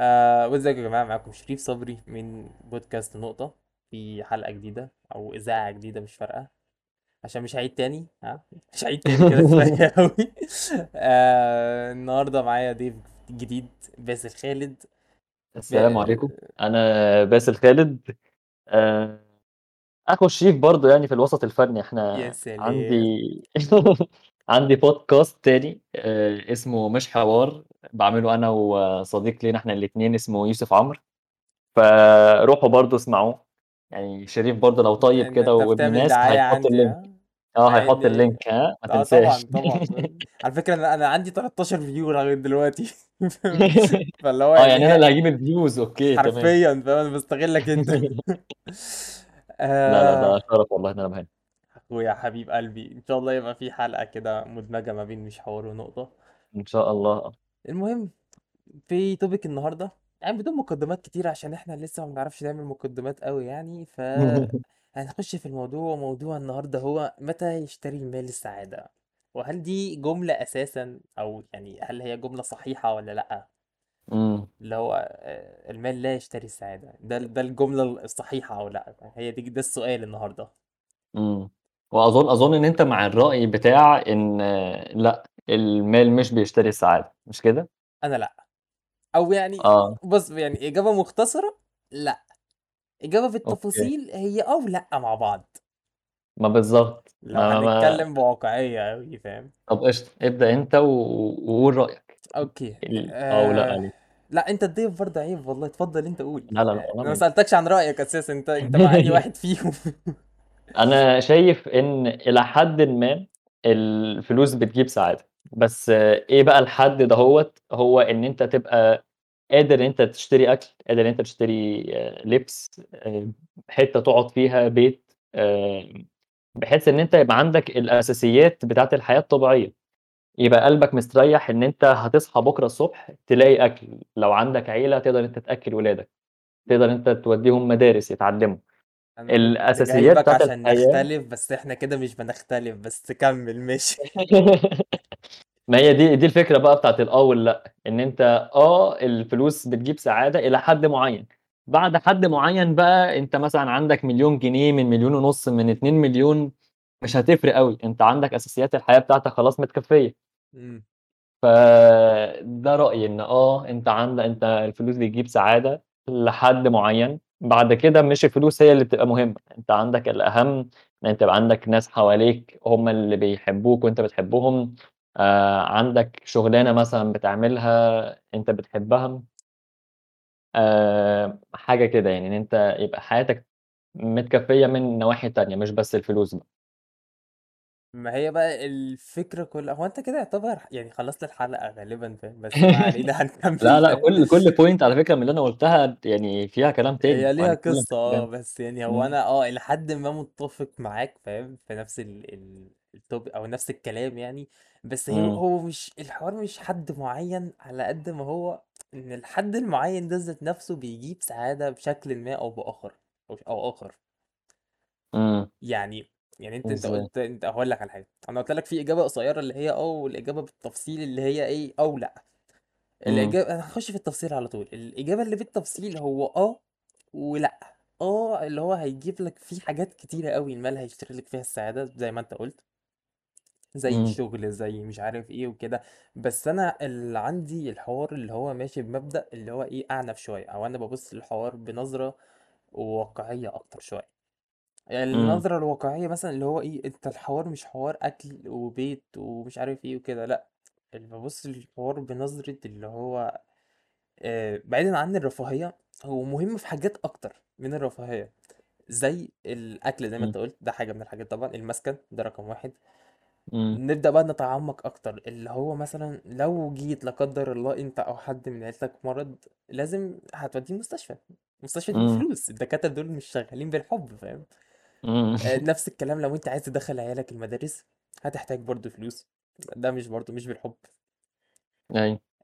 آه وازيكم يا جماعة؟ معاكم شريف صبري من بودكاست نقطة. في حلقة جديدة أو إذاعة جديدة مش فارقة. عشان مش هعيد تاني ها؟ مش هعيد تاني كده كفاية أوي. آه النهاردة معايا ضيف جديد باسل خالد. السلام عليكم. أنا باسل خالد. آه، أخو الشيف برضو يعني في الوسط الفني. يا إحنا عندي سلام. عندي بودكاست تاني آه، اسمه مش حوار. بعمله أنا وصديق لينا إحنا الاتنين اسمه يوسف عمرو. فروحوا برضو اسمعوه. يعني شريف برضو لو طيب كده وابن ناس هيحط ال link. آه؟ مع هيحط ال link ها ما آه طبعا تنساش. طبعا. على فكرة أنا أنا عندي 13 view لغاية دلوقتي. فاللي هو آه يعني يعني أنا اللي هجيب ال views okay تمام. حرفيا فاهم؟ أنا بستغلك أنت. لا لا ده آه. شرف والله إن أنا مهني أخويا حبيب قلبي إن شاء الله يبقى في حلقة كده مدمجة ما بين مش حوار ونقطة. إن شاء الله. المهم في توبيك النهاردة. يعني بدون مقدمات كتير عشان إحنا لسه ما بنعرفش نعمل مقدمات قوي يعني ف هنخش في الموضوع. موضوع النهاردة هو متى يشتري المال السعادة؟ وهل دي جملة أساسا؟ أو يعني هل هي جملة صحيحة ولا لأ؟ امم اللي هو آه، المال لا يشتري السعادة. ده ده الجملة الصحيحة أو لأ؟ هي دي ده السؤال النهاردة. إمم. وأظن أظن إن أنت مع الرأي بتاع إن آه، لأ، المال مش بيشتري السعادة، مش كده؟ أنا لأ أو يعني آه، بص يعني إجابة مختصرة لأ إجابة okay. بالتفاصيل هي أه ولأ مع بعض ما بالضبط. لو ما ما هنتكلم بواقعية أوي فاهم طب قشطة، ابدأ أنت و وقُل رأيك. okay ال آه ولأ آه... دي. لأ أنت تضيف برضه عيب والله اتفضل أنت قول لا، لا، لا، آه، أنا ما سألتكش عن رأيك أساسا أنت أنت مع أنهي واحد فيهم أنا شايف إن إلى حدٍ ما الفلوس بتجيب سعادة، بس آه، إيه بقى الحد دهوّة، هو إن أنت تبقى قادر إن أنت تشتري أكل، قادر إن أنت تشتري آآ لبس، آآ حتّة تقعد فيها، بيت، آآ بحيث إن أنت يبقى عندك الأساسيات بتاعة الحياة الطبيعية، يبقى قلبك مستريّح إن أنت هتصحى بكرة الصبح تلاقي أكل، لو عندك عيلة تقدر إن أنت تأكّل ولادك، تقدر أنت تودّيهم مدارس يتعلّموا، جايبك بتاعة عشان الحياة نختلف بس إحنا كده مش بنختلف بس كمل ماشي. ما هي دي دي الفكرة بقى بتاعة الآه واللأ، إن أنت آه الفلوس بتجيب سعادة إلى حد معيّن، بعد حد معيّن بقى أنت مثلًا عندك مليون جنيه من مليون ونُص من 2.000.000 مش هتفرق أوي، أنت عندك أساسيات الحياة بتاعتك خلاص متكفية، إمم. فده رأيي إن آه أنت عند أنت الفلوس بتجيب سعادة لحد معيّن، بعد كده مش الفلوس هي اللي بتبقى مهمة، أنت عندك الأهم إن أنت يبقى عندك ناس حواليك هم اللي بيحبوك وأنت بتحبهم، آآ عندك شُغلانة مثلًا بتعملها أنت بتحبها، آآ حاجة كده يعني، إن أنت يبقى حياتك متكفية من نواحي تانية مش بس الفلوس بقى. ما هي بقى الفكرة كلها هو أنت كده يعتبر يعني خلصت الحلقة غالبًا فاهم بس ما علينا هنكمل لا، لأ، فاهم كل كل point على فكرة من اللي أنا قُلتها يعني فيها كلام تاني هي ليها وهنتكلم في قصة آه، الكلام. بس يعني هو أنا آه إلى حدٍ ما متّفق معاك فاهم، في نفس ال ال التوب أو نفس الكلام يعني، بس هي إمم، هو مش الحوار مش حد معيّن على قد ما هو إن الحد المعيّن ده ذات نفسه بيجيب سعادة بشكلٍ ما أو بآخر أو ش أو آخر، إمم، يعني يعني أنت إزاي؟ قُلت أنت هاقول لك على حاجة، أنا قُلت لك في إجابة قصيّرة اللي هي آه، والإجابة بالتفصيل اللي هي إيه، أو لأ. إمم، الإجابة أنا هاخش في التفصيل على طول، الإجابة اللي بالتفصيل هو آه ولأ، آه اللي هو هيجيب لك فيه حاجات كتيرة أوي المال هيشتري لك فيها السعادة زي ما أنت قُلت، زي إمم، الشغل، زي مش عارف إيه وكده، بس أنا اللي عندي الحوار اللي هو ماشي بمبدأ اللي هو إيه أعنف شوية، أو أنا بابُص للحوار بنظرة واقعية أكتر شوية، يعني إمم، النظرة الواقعية مثلًا اللي هو إيه أنت الحوار مش حوار أكل وبيت ومش عارف إيه وكده لأ، اللي بابُص للحوار بنظرة اللي هو آآ بعيدًا عن الرفاهية، هو مهم في حاجات أكتر من الرفاهية، زي الأكل زي ما إمم، أنت قُلت، ده حاجة من الحاجات طبعًا، المسكن ده رقم 1، نبدأ بقى نتعمق أكتر، اللي هو مثلًا لو جيت لا قدّر الله أنت أو حد من عيلتك مرض، لازم هتوديه المستشفى، المستشفى دي إمم، بفلوس، الدكاترة دول مش شغالين بالحب فاهم؟ آآ نفس الكلام لو أنت عايز تدخّل عيالك المدارس، هتحتاج برضه فلوس، ده مش برضه مش بالحب.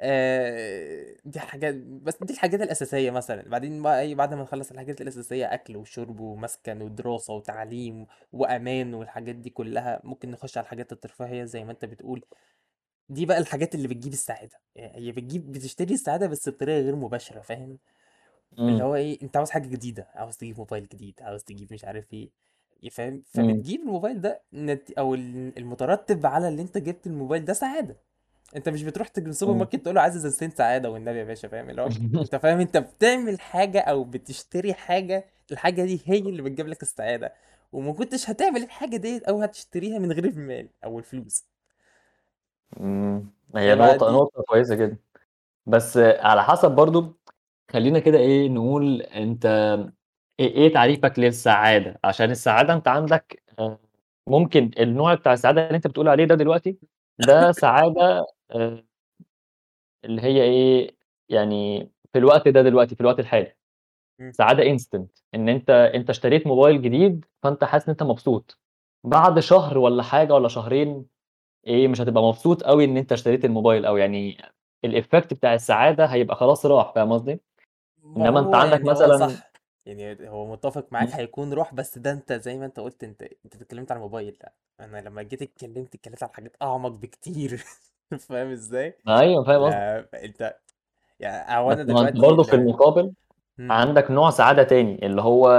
آآ دي حاجات بس دي الحاجات الأساسية مثلًا، بعدين بقى إيه، بعد ما نخلّص الحاجات الأساسية أكل وشرب ومسكن ودراسة وتعليم وأمان والحاجات دي كلّها، ممكن نخش على الحاجات الترفيهية زي ما أنت بتقول، دي بقى الحاجات اللي بتجيب السعادة. يعني هي بتجيب بتشتري السعادة بس بطريقة غير مباشرة فاهم؟ اللي إمم، هو إيه أنت عاوز حاجة جديدة عاوز تجيب موبايل جديد عاوز تجيب مش عارف إيه ي- فاهم؟ إمم، فبتجيب الموبايل ده نت... أو ال- المترتب على اللي أنت جبت الموبايل ده سعادة. انت مش بتروح تجي السوبر إمم. ماركت تقول له عايز ازازتين سعادة والنبي يا باشا فاهم؟ اللي هو انت فاهم؟ انت بتعمل حاجة أو بتشتري حاجة الحاجة دي هي اللي بتجيب لك السعادة. وما كنتش هتعمل الحاجة ديت أو هتشتريها من غير المال أو الفلوس. إمم، هي فبقى نقطة دي؟ نقطة كويسة جدًا، بس على حسب برضه خلّينا كده إيه، نقول أنت إيه إيه تعريفك للسعادة؟ عشان السعادة أنت عندك آآ، ممكن النوع بتاع السعادة اللي أنت بتقول عليه ده دلوقتي، ده سعادة آآ، اللي هي إيه، يعني في الوقت ده دلوقتي، في الوقت الحالي، مم. سعادة instant إن أنت أنت اشتريت موبايل جديد، فأنت حاسس إن أنت مبسوط، بعد شهر والّا حاجة والّا شهرين إيه، مش هتبقى مبسوط أوي إن أنت اشتريت الموبايل أو يعني الeffect بتاع السعادة هيبقى خلاص راح، فاهم قصدي؟ ما إنما أنت هو عندك يعني هو مثلًا صح يعني هو متفق معاك إمم، هيكون روح بس ده أنت زي ما أنت قلت أنت أنت اتكلمت على الموبايل لا أنا لما جيت اتكلمت اتكلمت على حاجات أعمق بكتير فاهم إزاي؟ أيوه فاهم قصدك، لا أنت يعني بس أنا ما هو أنت دلوقتي برضه في ال... المقابل مم. عندك نوع سعادة تاني، اللي هو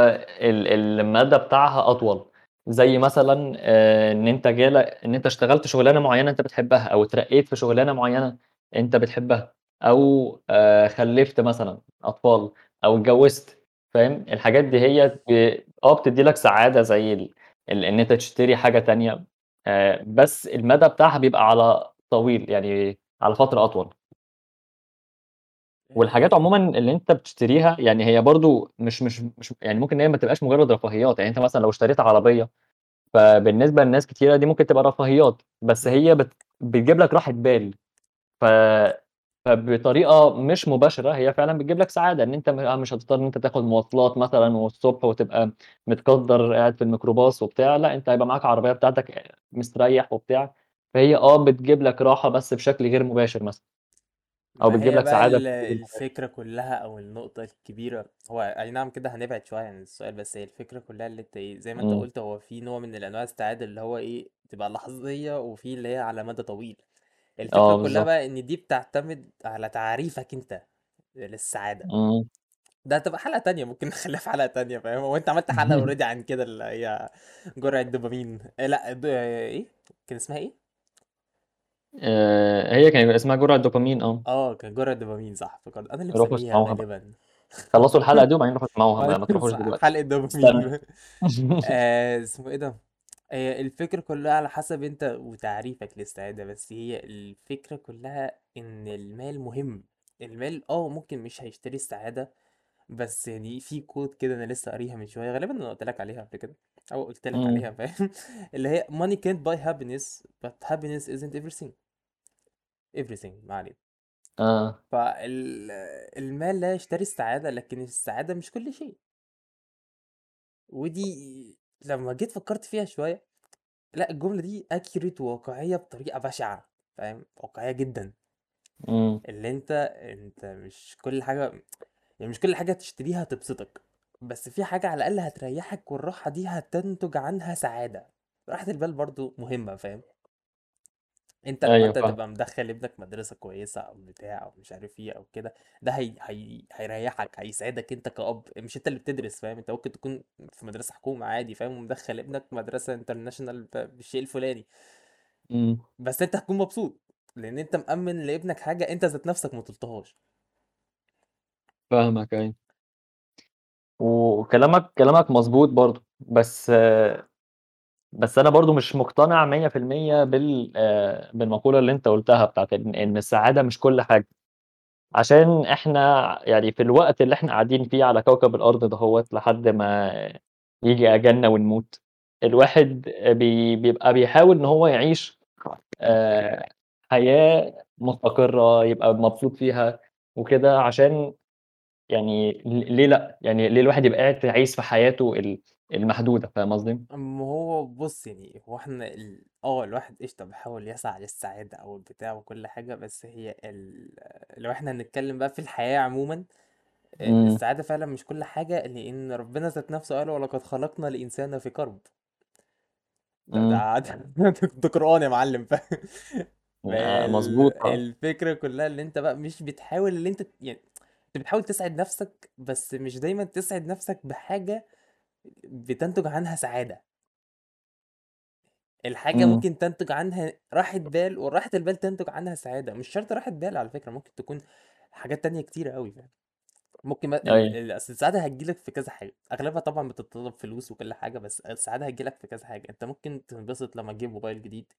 ال المدى بتاعها أطول، زي مثلًا آآ إن أنت جالك إن أنت اشتغلت شغلانة معيّنة أنت بتحبها، أو اترقيت في شغلانة معيّنة أنت بتحبها، أو آآ خلّفت مثلًا أطفال، أو اتجوزت، فاهم؟ الحاجات دي هي ب آه بتدّي لك سعادة زي ال ال إن أنت تشتري حاجة تانية، آآ بس المدى بتاعها بيبقى على طويل، يعني على فترة أطول. والحاجات آه، عمومًا اللي أنت بتشتريها يعني هي برضه مش مش مش يعني ممكن هي ما تبقاش مجرد رفاهيات، يعني أنت مثلًا لو اشتريت عربية، فبالنسبة لناس كتيرة دي ممكن تبقى رفاهيات، بس مم. هي بت بتجيب لك راحة بال، ف فبطريقة مش مباشرة هي فعلًا بتجيب لك سعادة، إن أنت م مش هتضطر إن أنت تاخد مواصلات مثلًا والصبح وتبقى متكدّر قاعد في الميكروباص وبتاع، لأ أنت هيبقى معاك عربية بتاعتك مستريّح وبتاع، فهي آه بتجيب لك راحة بس بشكل غير مباشر مثلًا، ما بتجيب لك بقى سعادة ال- بشكل غير مباشر. الفكرة كلها أو النقطة الكبيرة هو أي نعم كده هنبعد شوية عن السؤال بس هي الفكرة كلها اللي أنت إيه زي ما أنت إمم، قلت هو في نوع من الأنواع السعادة اللي هو إيه تبقى لحظية وفي اللي هي على مدى طويل. الفكرة آه كلها بالضبط. بقى إن دي بتعتمد على تعريفك أنت للسعادة. إمم. ده هتبقى حلقة تانية ممكن نخليها في حلقة تانية فاهم؟ هو أنت عملت حلقة already عن كده اللي هي جرعة دوبامين. إيه لأ د- إيه؟ كان اسمها إيه؟ آآ هي كان اسمها جرعة دوبامين آه، آه كان جرعة دوبامين صح فكرت أنا اللي روحوا مسميها اسمعوها بقى، غالبا. خلّصوا الحلقة دي وبعدين روحوا اسمعوها ما ما تروحوش دلوقتي، استنوا. دوبامين آه اسمه إيه ده؟ هي الفكرة كلها على حسب أنت وتعريفك للسعادة بس هي الفكرة كلها إن المال مهم. المال آه ممكن مش هيشتري السعادة بس يعني في كود كده أنا لسه قاريها من شوية غالبا أنا قلت لك عليها قبل كده أو قلت لك عليها فاهم؟ اللي هي money can't buy happiness but happiness isn't everything. Everything ما علينا. آه، فالمال لا يشتري السعادة لكن السعادة مش كل شيء. ودي لما جيت فكرت فيها شوية لا الجملة دي اكيوريت وواقعيه بطريقة بشعة فاهم؟ واقعية جدا. إمم، اللي انت انت مش كل حاجة يعني مش كل حاجة تشتريها تبسطك بس في حاجة على الأقل هتريحك والراحة دي هتنتج عنها سعادة. راحة البال برضو مهمة فاهم؟ أنت لما أيوه أنت فاهمك، تبقى مدخل ابنك مدرسة كويسة أو بتاع أو مش عارف إيه أو كده ده هي... هي... هيريحك هيسعدك أنت كأب مش أنت اللي بتدرس فاهم؟ أنت ممكن تكون في مدرسة حكومة عادي فاهم؟ ومدخل ابنك مدرسة انترناشونال بالشيء الفلاني. إمم، بس أنت هتكون مبسوط لأن أنت مأمن لابنك حاجة أنت ذات نفسك ما طلتهاش فاهمك أيوه، وكلامك كلامك مضبوط برضه، بس بس أنا برضه مش مقتنع 100% بال آآ بالمقولة اللي أنت قُلتها بتاعة إن السعادة مش كل حاجة، عشان إحنا يعني في الوقت اللي إحنا قاعدين فيه على كوكب الأرض دهوّة لحد ما ييجي أجلنا ونموت، الواحد بي بيبقى بيحاول إن هو يعيش آآ حياة مستقرة، يبقى مبسوط فيها وكده، عشان يعني ليه لأ؟ يعني ليه الواحد يبقى قاعد عايش في حياته المحدودة، فاهم قصدي؟ ما هو بُص يعني هو إحنا ال آه الواحد قشطة بيحاول يسعى للسعادة أو البتاع وكل حاجة، بس هي ال لو إحنا هنتكلم بقى في الحياة عمومًا، ال إمم، السعادة فعلًا مش كل حاجة، لإن ربنا ذات نفسه قال: "ولقد خلقنا الإنسان في كرب." ده ده ده ده قرآن يا معلم فاهم؟ فهي آآ ال مضبوط آه. الفكرة كلّها اللي أنت بقى مش بتحاول اللي أنت ت يعني أنت بتحاول تسعد نَفْسك، بس مش دايمًا تسعد نَفْسك بحاجة بتنتج عنها سعادة. الحاجة إمم. ممكن تنتج عنها راحة بال، وراحة البال تنتج عنها سعادة، مش شرط راحة بال على فكرة، ممكن تكون حاجات تانية كتيرة أوي فاهم، ممكن م ال أيوه. ال أصل السعادة هتيجي لك في كذا حاجة، أغلبها طبعًا بتتطلب فلوس وكل حاجة، بس السعادة هتيجي لك في كذا حاجة، أنت ممكن تنبسط لمّا تجيب موبايل جديد،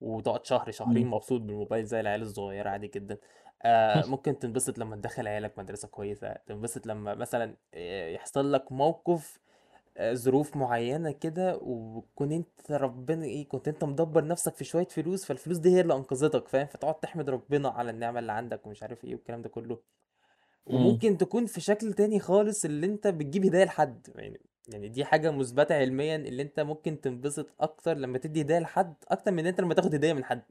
وتقعد شهر، شهرين إمم. مبسوط بالموبايل زي العيال الصغيرة عادي جدًا، آآ ممكن تنبسط لمّا تدخّل عيالك مدرسة كويسة، تنبسط لمّا مثلًا يحصل لك موقف آآ ظروف معيّنة كده، وتكون أنت ربنا إيه، كنت أنت مدبّر نَفْسك في شوية فلوس، فالفلوس دي هي اللي أنقذتك فاهم، فتقعد تحمد ربنا على النعمة اللي عندك ومش عارف إيه والكلام ده كلّه. إمم. وممكن تكون في شكل تاني خالص اللي أنت بتجيب هدايا لحد، يعني يعني دي حاجة مُثبتة علميًا اللي أنت ممكن تنبسط أكتر لمّا تدّي هدية لحد، أكتر من أنت لمّا تاخد هدية من حد.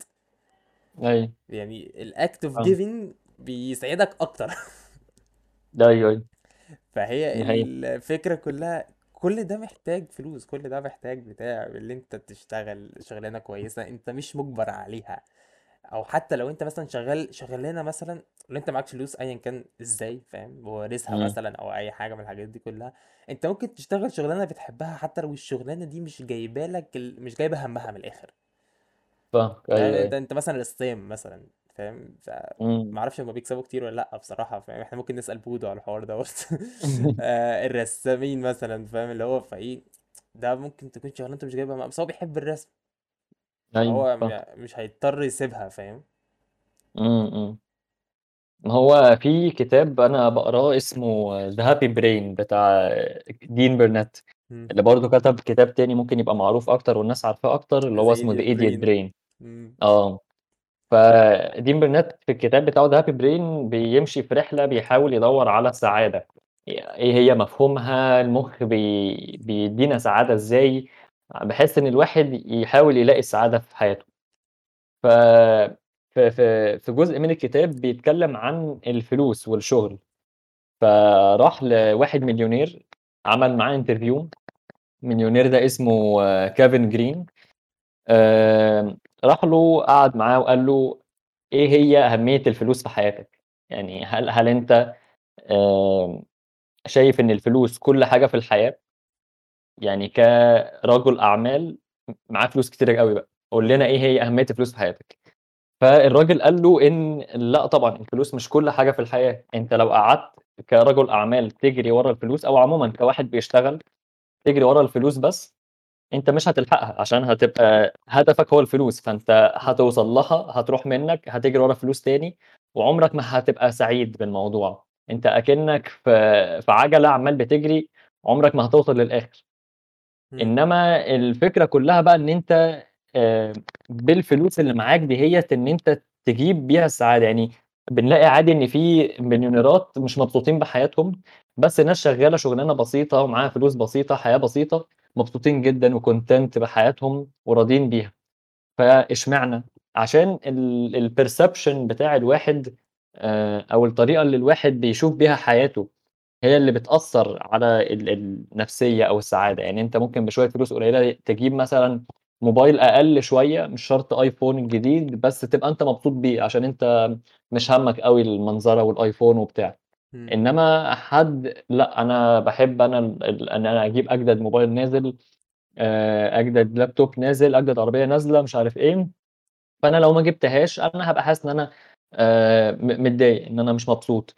أيوه. يعني الact of فاهمك. giving بيسعدك أكتر. أيوه، أيوه. فهي دي حقيقة. الفكرة كلّها كل ده محتاج فلوس، كل ده محتاج بتاع اللي أنت تشتغل شغلانة كويسة أنت مش مُجبر عليها، أو حتى لو أنت مثلًا شغال شغلانة مثلًا لو أنت معاكش فلوس أيًا كان إزاي فاهم، وارثها. مثلًا أو أي حاجة من الحاجات دي كلّها، أنت ممكن تشتغل شغلانة بتحبها حتى لو الشغلانة دي مش جايبة لك ال مش جايبة هَمّها من الآخر. فاهمك، فاهم أيوه، أنت أيوه. أنت مثلًا رسّام مثلًا فاهم، إمم. فما أعرفش هُم بيكسبوا كتير والّا لأ بصراحة، فاهم، إحنا ممكن نسأل بودو على الحوار دوّة آآ الرسّامين مثلًا فاهم، اللي هو فإيه ده ممكن تكون شغلانته مش جايبة هَمّها، بس هو بيحب الرسم. فاهمك. م مش هيضطر يسيبها فاهم؟ ما هو في كتاب أنا باقراه اسمه The Happy Brain بتاع دين إمم. اللي برضه كتب كتاب تاني ممكن يبقى معروف أكتر والناس عارفاه أكتر، اللي هو اسمه The Idiot Idiot Brain. فدين بيرنات في الكتاب بتاعه The Happy Brain بيمشي في رحلة بيحاول يدوّر على السعادة، إيه هي مفهومها، المُخ بي بيدّينا سعادة إزاي، بحيث إن الواحد يحاول يلاقي السعادة في حياته. ف في في جزء من الكتاب بيتكلّم عن الفلوس والشغل، فراح لواحد مليونير عمل معاه interview. المليونير ده اسمه كيفن جرين. راح له قعد معاه وقال له: "إيه هي أهمية الفلوس في حياتك؟ يعني هل هل آآ شايف إن الفلوس كل حاجة في الحياة؟ يعني كرجل أعمال م معاه فلوس كتيرة أوي بقى، قُل لنا. إيه هي أهمية الفلوس في حياتك؟" فالراجل قال له إن لأ طبعًا الفلوس مش كل حاجة في الحياة، أنت لو قعدت كرجل أعمال تجري ورا الفلوس أو عمومًا كواحد بيشتغل تجري ورا الفلوس بس، أنت مش هتلحقها عشان هتبقى هدفك هو الفلوس، إمم. هتوصل لها هتروح منّك هتجري ورا فلوس تاني، وعمرك ما هتبقى سعيد بالموضوع، أنت أكنّك في في عَجَلة عمّال بتجري عمرك ما هتوصل للآخر. إمم. إنما الفكرة كلّها بقى إن أنت آآ بالفلوس اللي معاك ديّة إن أنت تجيب بيها السعادة، يعني بنلاقي عادي إن في مليونيرات مش مبسوطين بحياتهم، بس ناس شغّالة شغلانة بسيطة ومعاها فلوس بسيطة، حياة بسيطة، مبسوطين جدًا وcontent بحياتهم وراضيين بيها، فإشمعنى؟ عشان ال الperception بتاع الواحد آآ أو الطريقة اللي الواحد بيشوف بيها حياته، هي اللي بتأثّر على ال النفسية أو السعادة، يعني أنت ممكن بشوية فلوس قليلة تجيب مثلًا موبايل أقل شوية مش شرط iPhone الجديد، بس تبقى أنت مبسوط بيه عشان أنت مش هَمّك أوي المنظرة والiPhone وبتاع، إنما حد باحب أنا ال ال إن أنا أجيب أجدد موبايل نازل آآ أجدد لابتوب نازل، أجدد عربية نازلة، مش عارف إيه، فأنا لو ما جبتهاش أنا هابقى حاسس إن أنا آآ م متضايق، إن أنا مش مبسوط.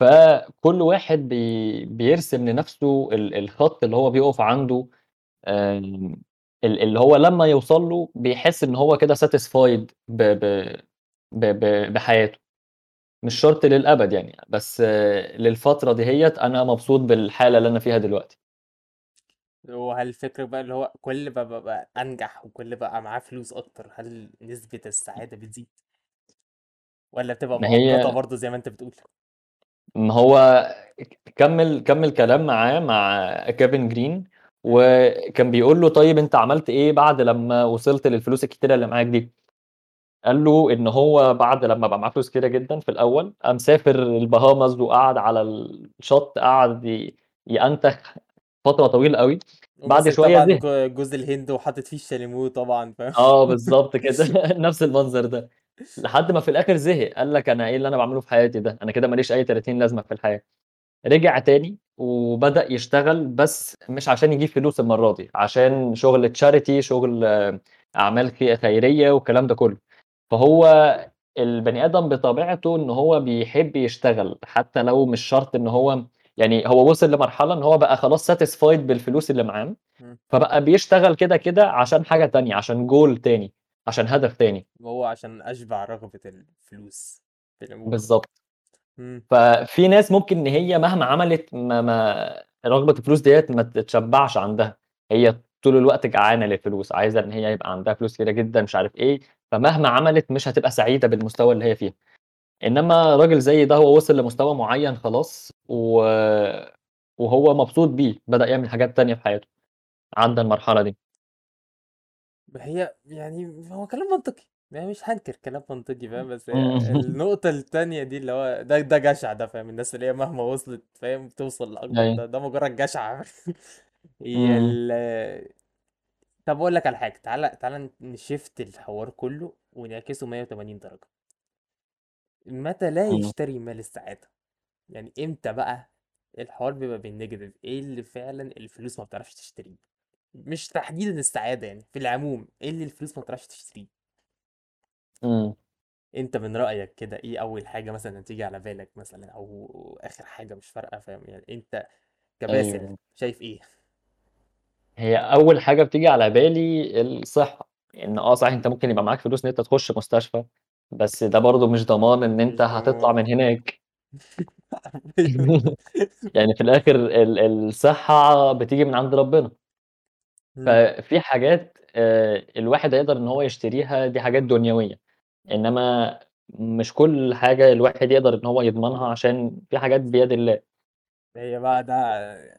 فكل واحد بي بيرسم لنفسه ال الخط اللي هو بيقف عنده اللي هو لمّا يوصل له بيحس إن هو كده ب بحياته، مش شرط للأبد يعني، بس للفترة دهيّة أنا مبسوط بالحالة اللي أنا فيها دلوقتي. وهل الفكرة بقى اللي هو كل ما بابقى أنجح وكل بقى معاه فلوس أكتر، هل نسبة السعادة بتزيد؟ والّا بتبقى ما مؤقتة هي برضه زي ما أنت بتقول؟ ما هو كمّل كمّل كلام معاه مع كيفن جرين، إمم. وكان بيقول له: "طيب أنت عملت إيه بعد لمّا وصلت للفلوس الكتيرة اللي معاك دي؟" قال له إن هو بعد لمّا بقى معاه فلوس كتيرة جدًا في الأول، قام سافر الباهاماز وقعد على الشط قعد ي يأنتخ فترة طويلة أوي، بعد طبعًا زهق. جوز الهند وحاطط فيه الشاليمو طبعًا فاهم؟ آه بالضبط كده، نفس المنظر ده. لحد ما في الآخر زهق، قال لك: "أنا إيه اللي أنا باعمله في حياتي ده؟ أنا كده ما ليش أي تلاتين لازمة في الحياة." رجع تاني وبدأ يشتغل بس مش عشان يجيب فلوس المرّة دي، عشان شغل charity شغل آه، أعمال خ خيرية والكلام ده كلّه. فهو البني آدم بطبيعته إن هو بيحب يشتغل، حتى لو مش شرط إن هو يعني هو وصل لمرحلة إن هو بقى خلاص satisfied بالفلوس اللي معاه،. فبقى بيشتغل كده، كده عشان حاجة تانية، عشان goal تاني، عشان هدف تاني. وهو عشان أشبع رغبة الفلوس. إمم. ففي ناس ممكن إن هي مهما عملت ما ما رغبة الفلوس ديّة ما تتشبعش عندها، هي طول الوقت جعانة للفلوس، عايزة إن هي يبقى عندها فلوس كتيرة جدًا مش عارف إيه، فمهما عملت مش هتبقى سعيدة بالمستوى اللي هي فيه. إنما راجل زي ده هو وصل لمستوى معين خلاص و وهو مبسوط بيه، بدأ يعمل حاجات تانية في حياته، عدّى المرحلة دي. ما هي يعني هو كلام منطقي، يعني مش هانكر كلام منطقي فاهم، بس. النقطة التانية دي اللي هو ده ده جشع ده فاهم، الناس اللي هي مهما وصلت فاهم توصل لأكبر أيوه. ده ده مجرد جشع هي طب أقول لك على حاجة تعالَ تعالَ نشيفت الحوار كله ونعكسه 180 درجة، متى لا يشتري مال السعادة؟ يعني إمتى بقى الحوار بيبقى بالنيجاتيف؟ إيه اللي فعلًا الفلوس ما بتعرفش تشتريه؟ مش تحديدًا السعادة يعني في العموم، إيه اللي الفلوس ما بتعرفش تشتريه؟ إمم، أنت من رأيك كده إيه أول حاجة مثلًا تيجي على بالك مثلًا أو آخر حاجة مش فارقة فاهم، يعني أنت كباسل أيوه. شايف إيه؟ هي أول حاجة بتيجي على بالي الصحة، إن آه صحيح أنت ممكن يبقى معاك فلوس إن أنت تخش مستشفى، بس ده برضه مش ضمان إن أنت هتطلع من هناك. حرفيًا يعني في الآخر ال الصحة بتيجي من عند ربنا، إمم، ففي حاجات آآ الواحد هيقدر إن هو يشتريها دي حاجات دنيوية، إنما مش كل حاجة الواحد يقدر إن هو يضمنها عشان في حاجات بيد الله. هي بقى ده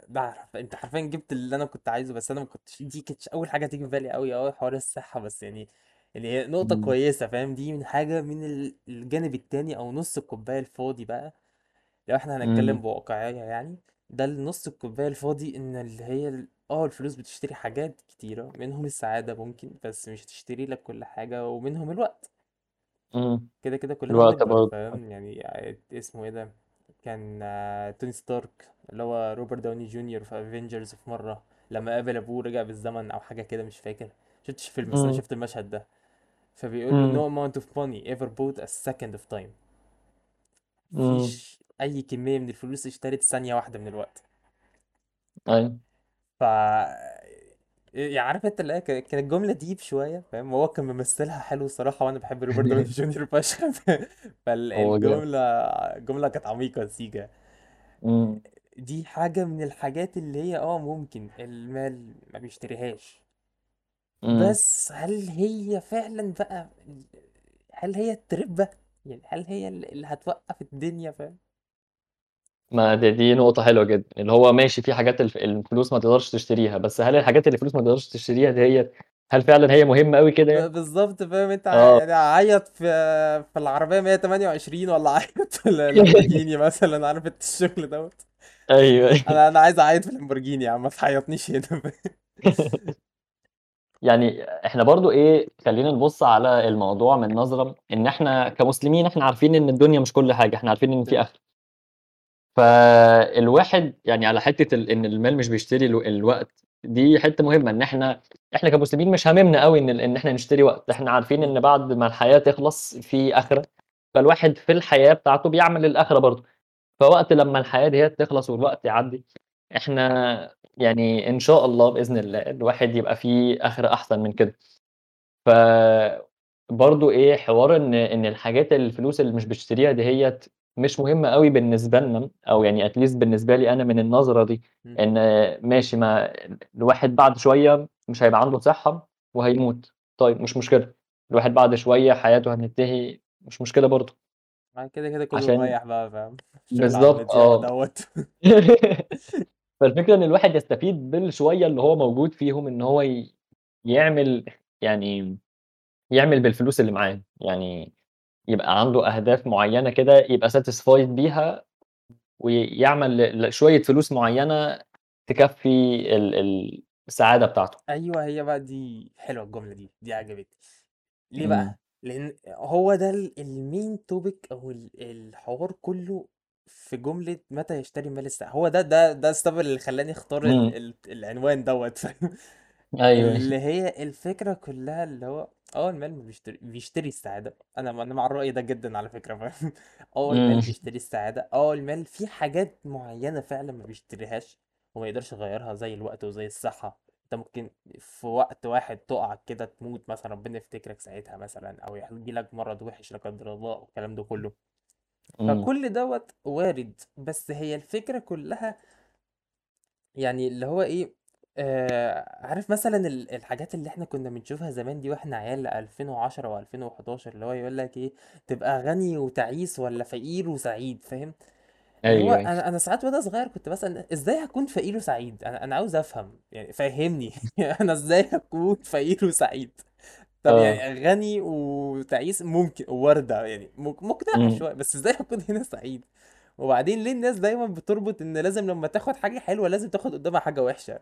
ده حرف أنت حرفيًا جبت اللي أنا كنت عايزه، بس أنا ما كنتش دي كانتش أول حاجة تيجي في بالي أوي، أوي حوار الصحة، بس يعني يعني هي نقطة إمم، كويسة فاهم، دي من حاجة من ال الجانب التاني أو نُص الكوباية الفاضي بقى لو إمم، هنتكلم بواقعية يعني ده النص الكوباية الفاضي إن اللي هي ال- آه الفلوس بتشتري حاجات كتيرة منهم السعادة ممكن بس مش هتشتري لك كل حاجة ومنهم الوقت. إمم، كده كده كلنا الوقت بنكبر برضه. فاهم؟ يعني اسمه إيه ده؟ كان آه، توني ستارك اللي هو روبرت داوني جونيور في Avengers في مرة لما قابل أبوه رجع بالزمن أو حاجة كده مش فاكر. شفتش فيلم بس أنا شفت المشهد ده. فبيقول له no amount of money ever bought a second of time. مفيش أي كمية من الفلوس اشترت ثانية واحدة من الوقت. أيوه. ف يعني عارف أنت اللي هي كا- كانت جملة deep شوية فاهم؟ هو كان ممثلها حلو الصراحة وأنا بحب روبرت داوني جونيور فشخ. هو جامد. فالجملة الجملة كانت عميقة سيكا إمم، دي حاجة من الحاجات اللي هي آه ممكن المال ما بيشتريهاش. بس هل هي فعلا بقى هل هي التربة يعني هل هي اللي هتوقف الدنيا فاهم؟ ما دي دي نقطة حلوة جدًا، اللي هو ماشي في حاجات الف الفلوس ما تقدرش تشتريها، بس هل الحاجات اللي الفلوس ما تقدرش تشتريها ديّة هل فعلًا هي مهمة أوي كده ب- يعني؟ بالظبط فاهم أنت؟ ع- آه، يعني عيط في في العربية 128 ولا عيط في اللامبورجيني مثلا عارف أنت الشغل دوت؟ أيوه، أيوه. أنا أنا عايز أعيط في اللامبورجيني يا عم ما تعيطنيش هنا. يعني إحنا برضه إيه، خلّينا نبُص على الموضوع من نظرة إن إحنا كمسلمين إحنا عارفين إن الدنيا مش كل حاجة، إحنا عارفين إن في آخرة، فالواحد يعني على حتّة ال إن المال مش بيشتري ألو الوقت، دي حتّة مهمة، إن إحنا إحنا كمسلمين مش هاممنا أوي إن ال إن إحنا نشتري وقت، إحنا عارفين. إن بعد ما الحياة تخلص في آخرة، فالواحد في الحياة بتاعته بيعمل للآخرة برضه. فوقت لمّا الحياة ديّة تخلص والوقت يعدّي، إحنا يعني إن شاء الله بإذن الله الواحد يبقى في آخرة أحسن من كده. ف برضه إيه، حوار إن إن الحاجات الفلوس اللي مش بتشتريها دهيّة مش مهمة أوي بالنسبة لنا، أو يعني least بالنسبة لي أنا من النظرة دي،. إن ماشي ما الواحد بعد شوية مش هيبقى عنده صحة وهيموت، طيب مش مشكلة، الواحد بعد شوية حياته هتنتهي، مش مشكلة برضه، بعد كده كده كله عشان مريح بقى فاهم؟ بالضبط المضيق آه. دوت فالفكرة إن الواحد يستفيد بالشوية اللي هو موجود فيهم إن هو ي يعمل يعني يعمل بالفلوس اللي معاه، يعني يبقى عنده أهداف معيّنة كده يبقى satisfied بيها ويعمل ل لشوية فلوس معيّنة تكفّي ال ال السعادة بتاعته. أيوه هي بقى دي حلوة الجملة دي دي عجبتني ليه إمم، بقى لأن هو ده ال الmain topic أو ال الحوار كله في جملة متى يشتري المال الساعة هو ده ده ده السبب اللي خلاني أختار ال إمم. ال العنوان دوّة فاهم أيوه، اللي. هي الفكرة كلها اللي هو آه المال ما بيشتري بيشتري السعادة. أنا م أنا مع الرأي ده جدًا على فكرة فاهم؟ إمم. المال بيشتري السعادة، آه المال في حاجات معينة فعلًا ما بيشتريهاش وما يقدرش يغيّرها زي الوقت وزي الصحة، أنت ممكن في وقت واحد تُقع كده تموت مثلًا ربنا يفتكرك ساعتها مثلًا أو ييجي لك مرض وِحِش لا قدر الله والكلام ده كله، إمم. فكل دوّة وارد، بس هي الفكرة كلها يعني اللي هو إيه، آآ عارف مثلًا ال الحاجات اللي إحنا كنا بنشوفها زمان دي وإحنا عيال 2010 و2011 اللي هو يقول لك إيه، تبقى غني وتعيس والّا فقير وسعيد فاهم؟ اللي هو أيوه، أيوه. أنا أنا ساعات وأنا صغير كنت باسأل إزاي هاكون فقير وسعيد؟ أنا أنا عاوز أفهم، يعني فهّمني أنا إزاي هاكون فقير وسعيد؟ طب آه. يعني غني وتعيس ممكن ووردة يعني مق مقنعة إمم. شوية، بس إزاي هاكون هنا سعيد؟ وبعدين ليه الناس دايمًا بتربط إن لازم لمّا تاخد حاجة حلوة لازم تاخد قدامها حاجة وحشة؟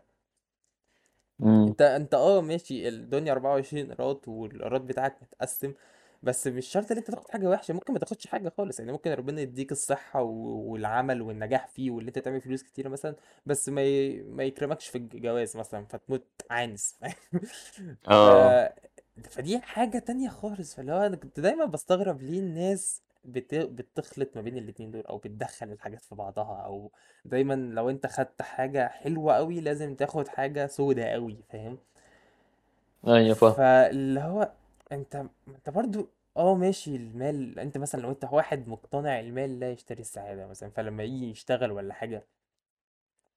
أنت أنت آه ماشي الدنيا 24 قيراط والقيراط بتاعك متقسّم، بس مش شرط إن أنت تاخد حاجة وحشة، ممكن ما تاخدش حاجة خالص، يعني ممكن ربنا يدّيك الصحة و والعمل والنجاح فيه واللي أنت تعمل فلوس كتيرة مثلًا، بس ما ي ما يكرمكش في الجواز مثلًا فتموت عانس؟ ف آه. فدي حاجة تانية خالص، فاللي هو أنا كنت دايمًا باستغرب ليه الناس بت بتخلط ما بين الاتنين دول أو بتدخّل الحاجات في بعضها أو دايمًا لو أنت خدت حاجة حلوة أوي لازم تاخد حاجة سودا أوي فاهم؟ أيوه فاهمك. فاللي هو أنت ما أنت برضه آه ماشي المال أنت مثلًا لو أنت واحد مقتنع المال لا يشتري السعادة مثلًا، فلمّا ييجي يشتغل والّا حاجة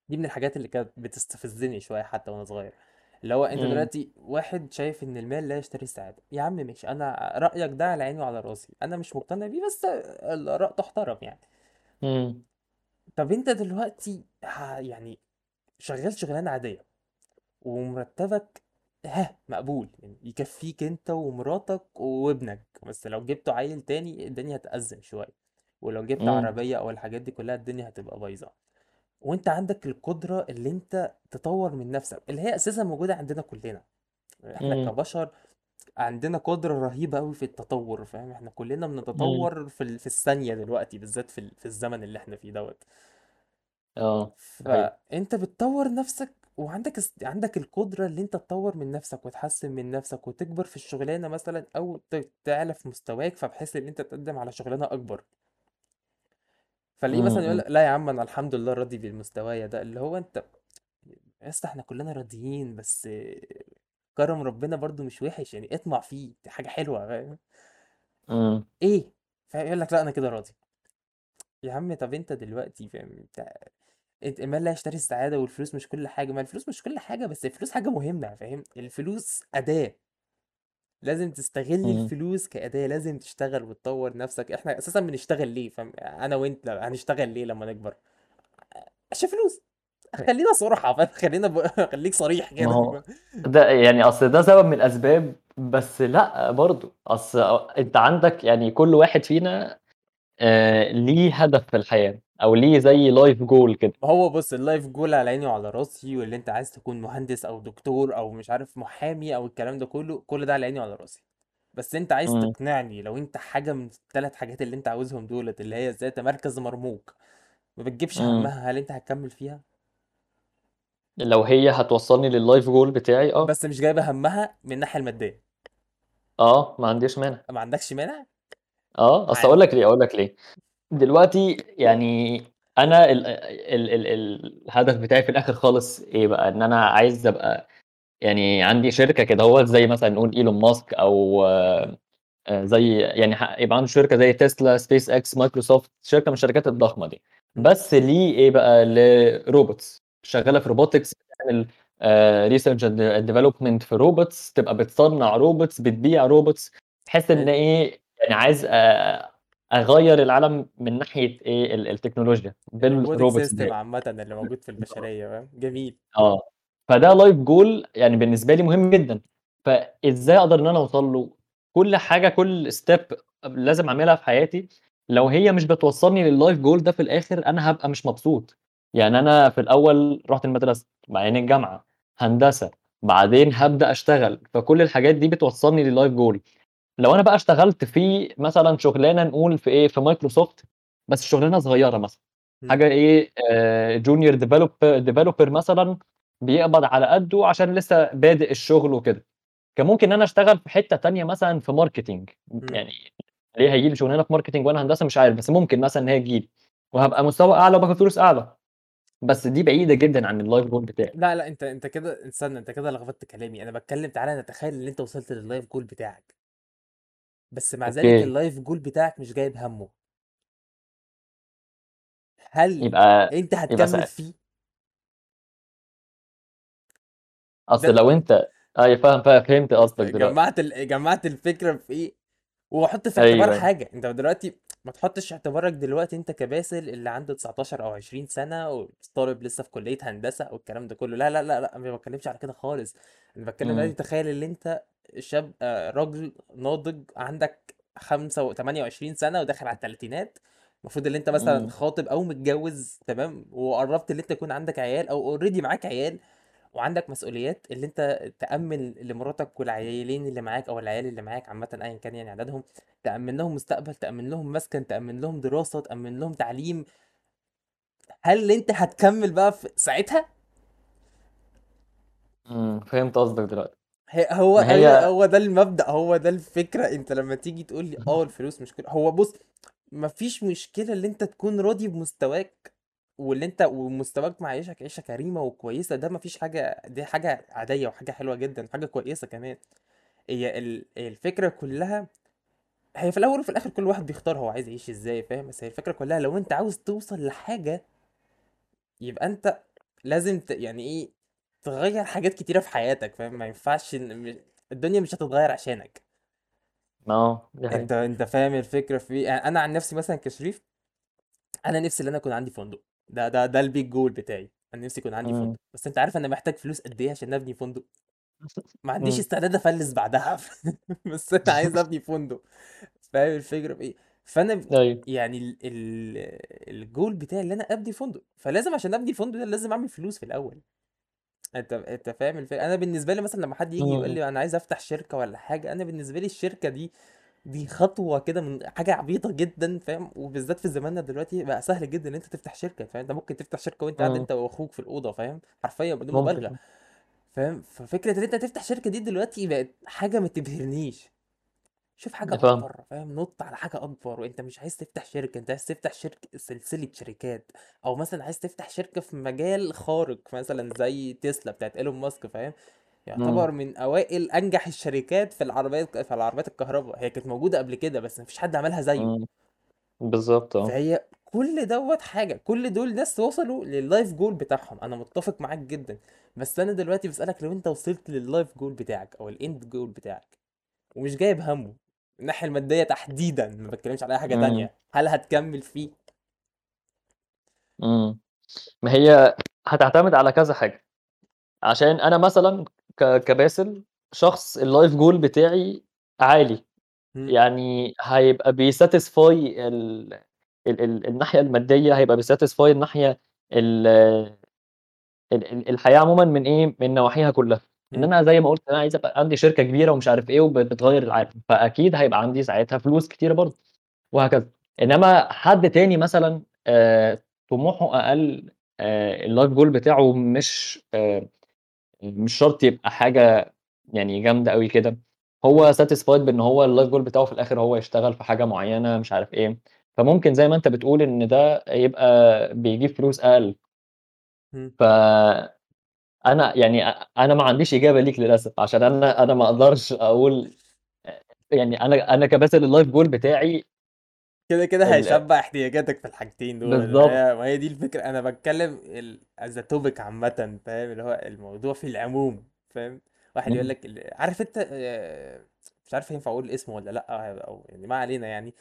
دي من الحاجات اللي كانت بتستفزني شوية حتى وأنا صغير، اللي هو إمم. دلوقتي واحد شايف إن المال لا يشتري السعادة، يا عم ماشي أنا رأيك ده على عيني وعلى راسي، أنا مش مقتنع بيه بس الآراء تُحترم يعني. إمم. طب أنت دلوقتي ه يعني شغال شغلانة عادية ومرتبك ها مقبول يعني يكفيك أنت ومراتك وابنك بس لو جبت عيل تاني الدنيا هتأزم شوية ولو جبت. عربية أو الحاجات دي كلها الدنيا هتبقى بايظة وانت عندك القدرة اللي انت تطور من نفسك اللي هي أساسا موجودة عندنا كلنا إحنا إمم. كبشر عندنا قدرة رهيبة قوي في التطور فاهم إحنا كلنا إمم. بنتطور في ال- في الثانية دلوقتي بالذات في ال- في الزمن اللي إحنا فيه دوت حقيقة. فانت بتطور نفسك وعندك است... عندك القدرة اللي انت تطور من نفسك وتحسن من نفسك وتكبر في الشغلانة مثلا أو ت... تعلى في مستواك فبحيث إن انت تقدم على شغلانة أكبر فليه إمم. مثلا يقول إمم. لك لا يا عم أنا الحمد لله راضي بالمستوايا ده اللي هو أنت يا اسطى إحنا كلنا راضيين بس كرم ربنا برضو مش وحش يعني اطمع فيه دي حاجة حلوة فاهم إمم. إيه فيقول لك لأ أنا كده راضي يا عم طب أنت دلوقتي فاهم أنت أنت المال لا يشتري السعادة والفلوس مش كل حاجة ما الفلوس مش كل حاجة بس الفلوس حاجة مهمة فاهم الفلوس أداة لازم تستغل. الفلوس كأداة لازم تشتغل وتطور نفسك. إحنا أساسا بنشتغل ليه؟ فاهم؟ أنا وأنت هنشتغل ليه لما نكبر؟ عشان فلوس. خلينا صراحة فاهم؟ خلينا ب... خليك صريح ما كده هو ده يعني أصل ده سبب من الأسباب، بس لأ برضه، أصل أنت عندك يعني كل واحد فينا آآ ليه هدف في الحياة. أو ليه زي life goal كده. ما هو بص اللايف جول على عيني وعلى راسي واللي أنت عايز تكون مهندس أو دكتور أو مش عارف محامي أو الكلام ده كله كل ده على عيني وعلى راسي بس أنت عايز. تقنعني لو أنت حاجة من الثلاث حاجات اللي أنت عاوزهم دولت اللي هي ذات مركز مرموق ما بتجيبش. همها هل أنت هتكمل فيها لو هي هتوصّلني للlife goal بتاعي آه. بس مش جايبة همها من الناحية المادية آه، ما عنديش مانع. ما عندكش مانع أصل عن هاقول لك ليه، هاقول لك ليه. دلوقتي يعني أنا ال ال ال ال الهدف بتاعي في الآخر خالص إيه بقى، إن أنا عايز أبقى يعني عندي شركة كدهوّة زي مثلًا نقول إيلون ماسك أو آآ زي يعني يبقى عنده شركة زي تسلا، SpaceX، مايكروسوفت، شركة من الشركات الضخمة دي، بس ليه إيه بقى، ل robots شغّالة في robotics بتعمل research and development في robots تبقى بتصنّع robots بتبيع robots بحيث إن حلو إيه، يعني عايز آآ أغيّر العالم من ناحية إيه، ال التكنولوجيا الروبوتك بالrobots سيستم. عامة اللي موجود في. البشرية فاهم؟ جميل. آه، فده life goal يعني بالنسبة لي مهم جدًا، فإزاي أقدر إن أنا أوصل له؟ كل حاجة كل step لازم أعملها في حياتي. لو هي مش بتوصّلني للlife goal ده في الآخر أنا هابقى مش مبسوط، يعني أنا في الأول رُحت المدرسة، بعدين الجامعة، هندسة، بعدين هابدأ أشتغل، فكل الحاجات دي بتوصّلني لل life goal. لو أنا بقى اشتغلت في مثلًا شغلانة نقول في إيه، في مايكروسوفت بس شغلانة صغيرة مثلًا، إيه آآ junior develop developer مثلًا بيقبض على قدُّه عشان لسه بادئ الشغل وكده، كان ممكن إن أنا أشتغل في حتّة تانية مثلًا في إمم. يعني ليه هييجي لي شغلانة في marketing وأنا هندسة مش عارف، بس ممكن مثلًا إن هي تيجي لي، وهابقى مستوى أعلى وباخد فلوس أعلى، بس دي بعيدة جدًا عن الlife goal بتاعي. لأ، لأ، أنت أنت كده استنى أنت كده لخبطت كلامي، أنا باتكلم تعالَ نتخيل إن أنت وصلت للlife goal بتاعك. بس مع ذلك أوكي. الlife goal بتاعك مش جايب هَمّه. هل يبقى أنت يبقى هتكمّل فيه؟ ال لو أنت أيوه فاهم ف فهمت قصدك دلوقتي. جمّعت ال جمّعت الفكرة في إيه، وحُط في اعتبار أيوه،. حاجة، أنت دلوقتي ما تحطّش اعتبارك دلوقتي أنت كباسل اللي عنده 19 أو 20 سَنة وطالب لسه في كلية هندسة والكلام ده كلّه، لا، لا، لا، أنا ما باتكلمش على كده خالص، أنا باتكلم دلوقتي إمم. تخيل اللي أنت شاب آآ راجل ناضج عندك خمسة و 28 سَنة وداخل على التلاتينات، المفروض اللي أنت مثلًا. خاطب أو متجوّز تمام، وقرّبت اللي أنت يكون عندك عيال أو already معاك عيال، وعندك مسؤوليات اللي أنت تأمِّن لمراتك والعيّلين اللي معاك أو العيال اللي معاك عامةً أيًا كان يعني عددهم، تأمِّن لهم مستقبل، تأمِّن لهم مسكن، تأمِّن لهم دراسة، تأمِّن لهم تعليم. هل أنت هتكمّل بقى في ساعتها؟ إمم، فهمت قصدك دلوقتي. هو هي هو ده المبدأ، هو ده الفكرة، أنت لمّا تيجي تقول لي آه الفلوس مشكلة هو بُص، ما فيش مشكلة اللي أنت تكون راضي بمستواك، واللي أنت ومستواك معيّشك عيشة كريمة وكويسة، ده ما فيش حاجة دي حاجة عادية وحاجة حلوة جدًا، حاجة كويسة كمان. هي ال الفكرة كلّها هي في الأول وفي الآخر كل واحد بيختار هو عايز يعيش إزاي فاهم، بس هي الفكرة كلّها لو أنت عاوز توصل لحاجة يبقى أنت لازم ت يعني إيه، تغيّر حاجات كتيرة في حياتك فاهم، ما ينفعش إن الدنيا مش هتتغيّر عشانك. دي أنت حقيقة. أنت فاهم الفكرة في إيه؟ يعني أنا عن نفسي مثلًا كشريف، أنا نفسي إن أنا يكون عندي فندق، ده ده ده الbig goal بتاعي، أنا نفسي يكون عندي. فندق، بس أنت عارف أنا محتاج فلوس قد إيه عشان أبني فندق؟ ما عنديش. استعداد أفلِّس بعدها بس أنا عايز أبني فندق، فاهم الفكرة في؟ فأنا ب أيوه. يعني ال ال الgoal بتاعي اللي أنا أبني فندق، فلازم عشان أبني فندق ده لازم أعمل فلوس في الأول. أنت أنت فاهم الف أنا بالنسبة لي مثلًا لمّا حد ييجي يقول إمم. لي أنا عايز أفتح شركة والّا حاجة، أنا بالنسبة لي الشركة دي دي خطوة كده من حاجة عبيطة جدًا فاهم، وبالذات في زماننا دلوقتي بقى سهل جدًا إن أنت تفتح شركة، فاهم، أنت ممكن تفتح شركة وأنت قاعد إمم. أنت وأخوك في الأوضة فاهم، حرفيًا بدون ممكن آه. فاهم، ففكرة إن أنت تفتح شركة دي دلوقتي بقت حاجة ما تبهرنيش. شوف حاجة فاهمك. أكبر فاهم، نُط على حاجة أكبر، وأنت مش عايز تفتح شركة، أنت عايز تفتح شرك سلسلة شركات، أو مثلًا عايز تفتح شركة في مجال خارق مثلًا زي تسلا بتاعة إيلون ماسك فاهم، إمم. يعتبر من أوائل أنجح الشركات في العربيات في العربيات الكهربا، هي كانت موجودة قبل كده بس ما فيش حد عملها زيه. إمم. بالضبط آه. فهي كل دوّة حاجة، كل دول ناس وصلوا للlife goal بتاعهم، أنا متّفق معاك جدًا، بس أنا دلوقتي باسألك لو أنت وصلت للlife goal بتاعك أو الend goal بتاعك ومش جايب هَمّه، من الناحية المادية تحديدًا، ما باتكلمش على حاجة إمم. تانية، هل هتكمّل فيه؟ إمم. ما هي هتعتمد على كذا حاجة، عشان أنا مثلًا كباسل شخص الlife goal بتاعي عالي، إمم. يعني هيبقى بيsatisfy ال ال ال الناحية المادية، هيبقى بيsatisfy الناحية ال ال ال الحياة عمومًا من إيه، من نواحيها كلّها، إمم. أنا زي ما قُلت أنا عايز أبقى عندي شركة كبيرة ومش عارف إيه وب بتغيّر العالم، فأكيد هيبقى عندي ساعتها فلوس كتيرة برضه، وهكذا. إنما حد تاني مثلًا آآ، طموحه أقل آآ، الlife goal بتاعه مش آآ، مش شرط يبقى حاجة يعني جامدة أوي كده، هو satisfied بإن هو الlife goal بتاعه في الآخر هو يشتغل في حاجة معيّنة مش عارف إيه، فممكن زي ما أنت بتقول إن ده يبقى بيجيب فلوس. إمم. ف أنا يعني أ أنا ما عنديش إجابة ليك للأسف، عشان أنا أنا ما أقدرش أقول أ يعني أنا أنا كباسل الlife goal بتاعي كده، كده هيشبّع احتياجاتك في الحاجتين دول،. هي ما هي دي الفكرة، أنا باتكلم ال as a topic عامةً فاهم، اللي هو الموضوع في العموم فاهم، واحد يقول. لك عارف أنت آآ، مش عارف ينفع أقول اسمه والّا لأ، أو يعني ما علينا يعني،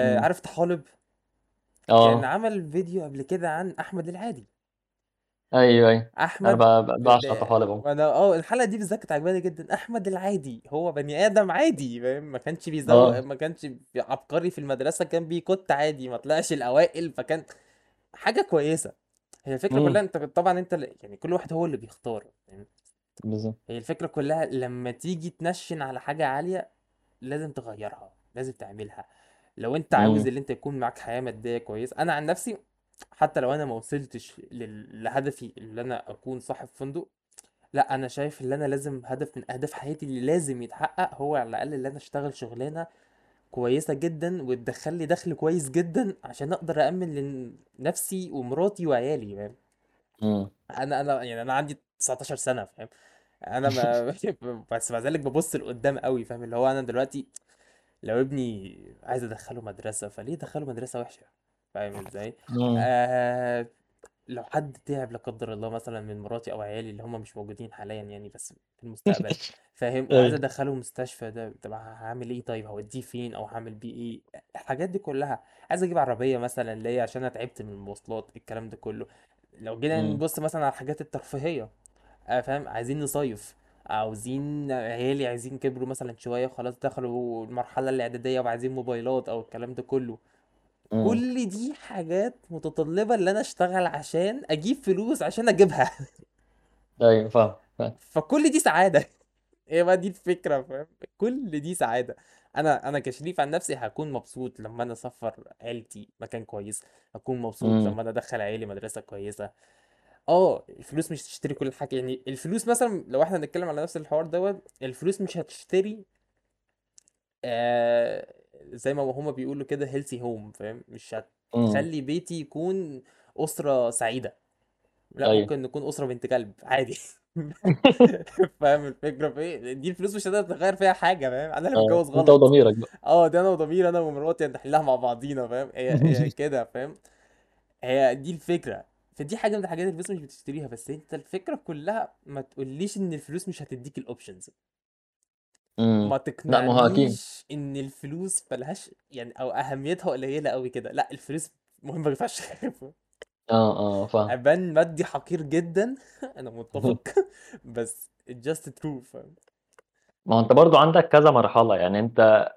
إمم. عارف طحالب؟ كان آه. عمل فيديو قبل كده عن أحمد العادي. أيوه، أيوه. أنا أحمد ب ب د باعشق طحالب عمومًا. وأنا آه، الحلقة دي بالذات كانت عاجباني جدًا، أحمد العادي هو بني آدم عادي فاهم، ما كانش بيزوّق آه. ما كانش عبقري في المدرسة، كان بيكُت عادي، ما طلعش الأوائل، فكان حاجة كويسة. هي الفكرة كلّها إمم. أنت طبعًا أنت ال يعني كل واحد هو اللي بيختار فاهم، بالضبط. هي الفكرة كلّها لمّا تيجي تنشِّن على حاجة عالية، لازم تغيّرها، لازم تعملها. لو أنت عاوز إمم. اللي أنت يكون معاك حياة مادية كويسة أنا عن نفسي حتى لو أنا ما وصلتش لل لهدفي اللي أنا أكون صاحب فندق، لأ أنا شايف اللي أنا لازم هدف من أهداف حياتي اللي لازم يتحقق هو على الأقل اللي أنا أشتغل شغلانة كويسة جدًا وتدخّل لي دخل كويس جدًا عشان أقدر أأمِّن لن نفسي ومراتي وعيالي فاهم؟ أنا أنا يعني أنا عندي 19 سنة فاهم؟ أنا ما بس مع ذلك بابُص لقدّام أوي فاهم؟ اللي هو أنا دلوقتي لو ابني عايز أدخّله مدرسة، فليه أدخّله مدرسة وحشة؟ فاهم إزاي؟ إمم. آآ لو حد تعب لا قدّر الله مثلًا من مراتي أو عيالي اللي هم مش موجودين حاليًا يعني بس في المستقبل فاهم؟ وعايز أيوه. أدخّله مستشفى ده طب هاعمل إيه طيب؟ هاوديه فين أو هاعمل بيه إيه؟ الحاجات دي كلّها. عايز أجيب عربية مثلًا ليّا عشان أنا تعبت من المواصلات الكلام ده كلّه. لو جينا. نبُص مثلًا على الحاجات الترفيهية آآ فاهم؟ عايزين نصيّف، عاوزين عيالي عايزين كبروا مثلًا شوية خلاص دخلوا المرحلة الإعدادية وعايزين موبايلات أو الكلام ده كلّه. كل دي حاجات متطلبة اللي أنا أشتغل عشان أجيب فلوس عشان أجيبها. أيوه فاهمك، فاهم. فكل دي سعادة هي بقى دي الفكرة فاهم؟ كل دي سعادة. أنا أنا كشريف عن نفسي هاكون مبسوط لمّا أنا أسفّر عيلتي مكان كويس، هاكون مبسوط. لمّا أنا أدخّل عيالي مدرسة كويسة. آه، الفلوس مش هتشتري كل حاجة، يعني الفلوس مثلًا لو إحنا هنتكلم على نفس الحوار دوّة، الفلوس مش هتشتري آآ زي ما هم بيقولوا كده healthy home فاهم؟ مش إمم. هتخلّي بيتي يكون أسرة سعيدة. لأ أيوه. ممكن نكون أسرة بنت كلب عادي. فاهم الفكرة في إيه؟ دي الفلوس مش هتقدر تغيّر فيها حاجة فاهم؟ أنا اللي متجوّز غلط. وضميرك بقى. آه، ده أنا وضميري أنا ومراتي هنحلها مع بعضينا فاهم؟ هي هي كده فاهم؟ هي دي الفكرة. فدي حاجة من الحاجات اللي الفلوس مش بتشتريها، بس أنت الفكرة كلّها ما تقوليش إن الفلوس مش هتدّيك الoptions. ما هو. تقنعنيش إن الفلوس ما لهاش يعني أو أهميتها قليلة أوي كده، لأ الفلوس مهمة فشخ آه، آه، فاهمك. أبان مادي حقير جدًا. أنا متّفق. بس it's just true فاهم؟ ما هو أنت برضه عندك كذا مرحلة، يعني أنت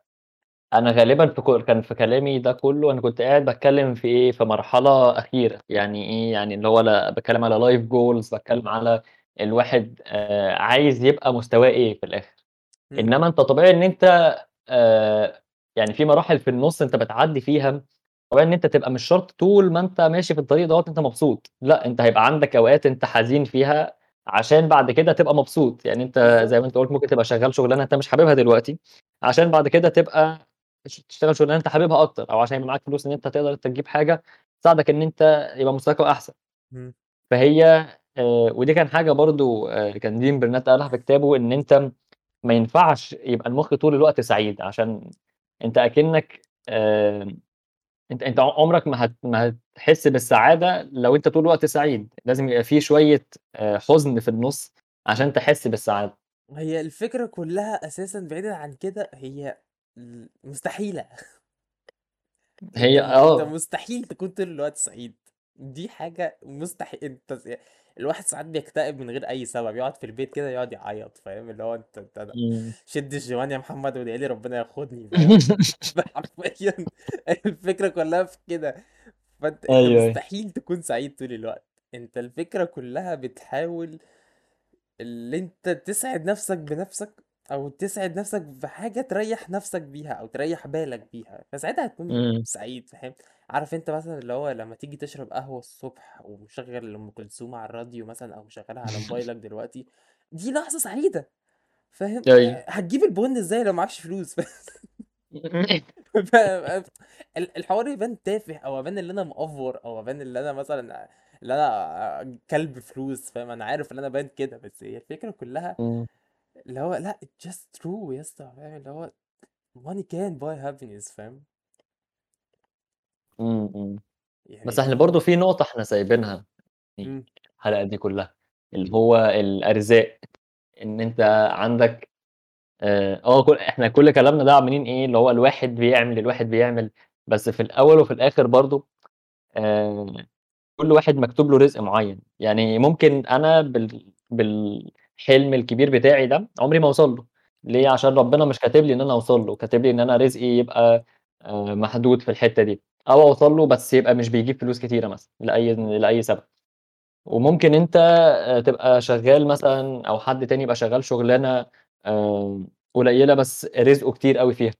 أنا غالبًا في ك كان في كلامي ده كلّه أنا كنت قاعد باتكلّم في إيه، في مرحلة أخيرة، يعني إيه، يعني اللي هو أنا باتكلّم على life goals باتكلّم على الواحد آآ عايز يبقى مستواه إيه في الآخر. إمم. إنّما أنت طبيعي إن أنت آآ يعني في مراحل في النُص أنت بتعدّي فيها، طبيعي إن أنت تبقى مش شرط طول ما أنت ماشي في الطريق دوّة أنت مبسوط، لأ أنت هيبقى عندك أوقات أنت حزين فيها عشان بعد كده تبقى مبسوط، يعني بالضبط. زي ما أنت قُلت ممكن تبقى شغّال شغلانة أنت مش حاببها دلوقتي، عشان بعد كده تبقى تش تشتغل شغلانة أنت حاببها أكتر، أو عشان يبقى معاك فلوس إن أنت تقدر تجيب حاجة تساعدك إن أنت يبقى مستواك. إمم. فهي آآ ودي كان حاجة برضه آآ كان دين برنات قالها في كتابه إن أنت ما ينفعش يبقى المُخ طول الوقت سعيد، عشان أنت أكنّك آآ أنت أنت عمرك ما هت ما هتحس بالسعادة لو أنت طول الوقت سعيد، لازم يبقى في شوية آآ حزن في النُص عشان تحس بالسعادة. هي الفكرة كلّها أساسًا بعيدًا عن كده هي. أنت هي م أنت آه. مستحيل تكون طول الوقت سعيد. دي حاجة مستحي أنت س الواحد ساعات بيكتئب من غير أي سبب، يقعد في البيت كده يقعد يعيّط فاهم؟ اللي هو أنت د إمم. شِد الجوان يا محمد وادعي لي ربنا ياخدني فاهم؟ حرفيًا الفكرة كلّها في كده. فأنت أنت أيوه، أيوه. مستحيل تكون سعيد طول الوقت. أنت الفكرة كلّها بتحاول اللي أنت تسعد نفسك بنفسك، أو تسعد نفسك بحاجة تريّح نفسك بيها أو تريّح بالك بيها، فساعتها هتكون إمم. سعيد فاهم؟ عارف أنت مثلًا اللي هو لمّا تيجي تشرب قهوة الصبح ومشغّل أم كلثوم على الراديو مثلًا أو مشغّلها على موبايلك دلوقتي، دي لحظة سعيدة فاهم؟ أيوه. آآ هتجيب البُن إزاي لو معاكش فلوس؟ ف ال الحوار يبان تافه أو أبان اللي أنا مأفور أو أبان اللي أنا مثلًا اللي أنا كلب فلوس فاهم؟ أنا عارف إن أنا باين كده، بس هي الفكرة كلّها إمم. اللي هو لأ it's just true يا اسطى فاهم؟ اللي هو money can't buy happiness فاهم؟ إمم، إمم. يعني بس إحنا برضه في نقطة إحنا سايبينها في إمم. الحلقة دي كلّها، اللي هو الأرزاق، إن أنت عندك آآ آه ك إحنا كل كلامنا ده عمّالين إيه، اللي هو الواحد بيعمل، الواحد بيعمل، بس في الأول وفي الآخر برضه آآ كل واحد مكتوب له رزق معيّن، يعني ممكن أنا بال بالحلم الكبير بتاعي ده عمري ما أوصل له، ليه؟ عشان ربنا مش كاتب لي إن أنا أوصل له، كاتب لي إن أنا رزقي يبقى آآ محدود في الحتّة دي، أو أوصل له بس يبقى مش بيجيب فلوس كتيرة مثلًا لأي لأي سبب. وممكن أنت آآ تبقى شغّال مثلًا أو حد تاني يبقى شغّال شغلانة آآ قليلة بس رزقه كتير أوي فيها،.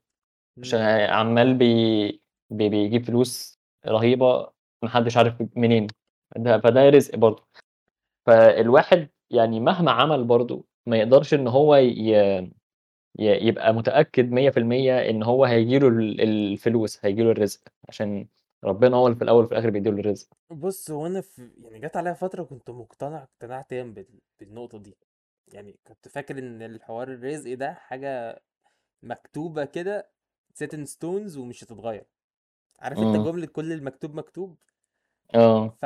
عمّال بي بي بيجيب فلوس رهيبة ما حدش عارف منين، ده فده رزق برضه. فالواحد يعني مهما عمل برضه ما يقدرش إن هو ي ي يبقى متأكد 100% إن هو هييجي له ال الفلوس، هييجي له الرزق، عشان ربنا هو اللي في الأول وفي الآخر بيدّي له الرزق. بُص، هو أنا ف يعني جات عليَّ فترة كنت مقتنع اقتناع تام بال بالنقطة دي، يعني كنت فاكر إن الحوار الرزق ده حاجة مكتوبة كده set in stones ومش هتتغيّر، عارف أنت إمم. جملة كل المكتوب مكتوب؟ آه.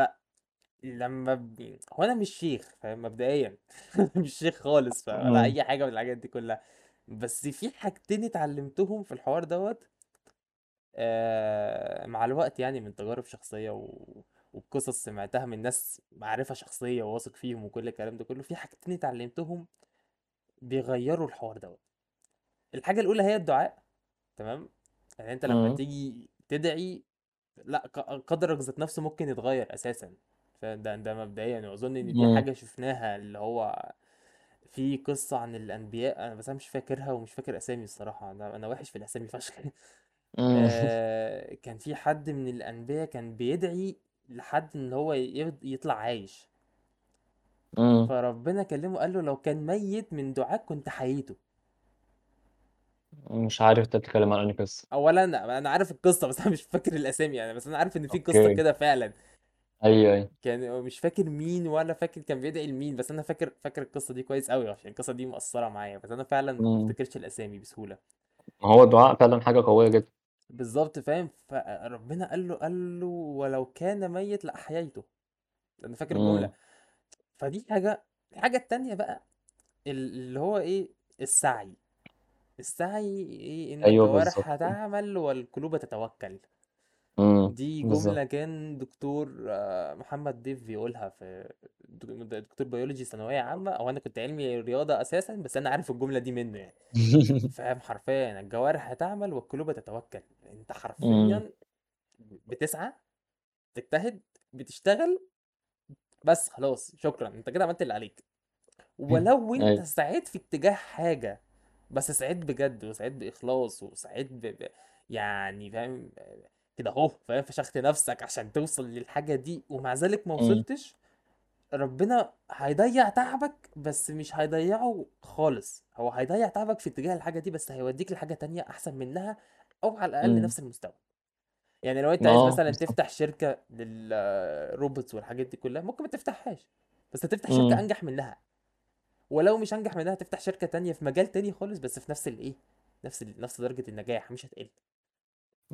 لمّا ب هو أنا مش شيخ فاهم، مبدئيًا مش شيخ خالص ف ولا إمم. أي حاجة من الحاجات دي كلّها، بس في حاجتين اتعلمتهم في الحوار دوّة آآ، مع الوقت يعني من تجارب شخصية و وقصص سمعتها من ناس معرفة شخصية وواثق فيهم وكل الكلام ده كلّه، في حاجتين اتعلمتهم بيغيّروا الحوار دوّة. الحاجة الأولى هي الدعاء تمام، يعني أنت لمّا إمم. تيجي تدعي ق قدرك ذات نفسه ممكن يتغيّر أساسًا، فده ده مبدئيًا وأظن إن دي. حاجة شُفناها اللي هو في قصة عن الأنبياء أنا بس أنا مش فاكرها ومش فاكر أسامي الصراحة، أنا أنا وِحِش في الأسامي فشخ. آآ، كان في حد من الأنبيا كان بيدعي لحد إن هو يفض يطلع عايش. فربنا كلمه قال له: "لو كان ميت من دعاك كنت حييته." مش عارف أنت بتتكلم عن أنهي قصة. أولًا أنا عارف القصة بس أنا مش فاكر الأسامي يعني، بس أنا عارف إن في قصة okay. كده فعلًا. أيوه، أيوه. كان مش فاكر مين ولا فاكر كان بيدعي لمين، بس أنا فاكر فاكر القصة دي كويس أوي، عشان القصة دي مأثّرة معايا، بس أنا فعلًا ما إمم. بافتكرش الأسامي بسهولة. ما هو الدعاء فعلًا حاجة قوية جدًا. بالضبط فاهم، فربنا قال له قال له: "ولو كان ميت لأحييته." أنا فاكر الجملة. إمم. فدي حاجة، الحاجة التانية بقى ال اللي هو إيه، السعي. السعي إيه، إن أيوه الجوارح بالضبط كده. هتعمل والقلوب تتوكل. إمم، دي. جملة كان دكتور محمد ضيف بيقولها في دكتور بيولوجي ثانوية عامة، هو أنا كنت علمي رياضة أساسًا، بس أنا عارف الجملة دي منه يعني. فاهم، حرفيًا الجوارح هتعمل والقلوب تتوكل، أنت. حرفيًا بتسعى، بتجتهد، بتشتغل، بس خلاص شكرًا، أنت كده عملت اللي عليك. ولو أنت أيوه. سعيت في اتجاه حاجة، بس سعيت بجد وسعيت بإخلاص وسعيت ب ب يعني فاهم، كده أهو فاهم، فشخت نفسك عشان توصل للحاجة دي ومع ذلك ما. وصلتش، ربنا هيضيّع تعبك بس مش هيضيّعه خالص، هو هيضيّع تعبك في اتجاه الحاجة دي بس هيوديك لحاجة تانية أحسن منها أو على الأقل إمم. نفس المستوى. يعني لو أنت عايز آه، مثلًا. تفتح شركة للrobots والحاجات دي كلها، ممكن ما تفتحهاش، بس هتفتح شركة إمم. أنجح منها. ولو مش أنجح منها هتفتح شركة تانية في مجال تاني خالص بس في نفس الإيه، نفس ال نفس درجة النجاح مش هتقل.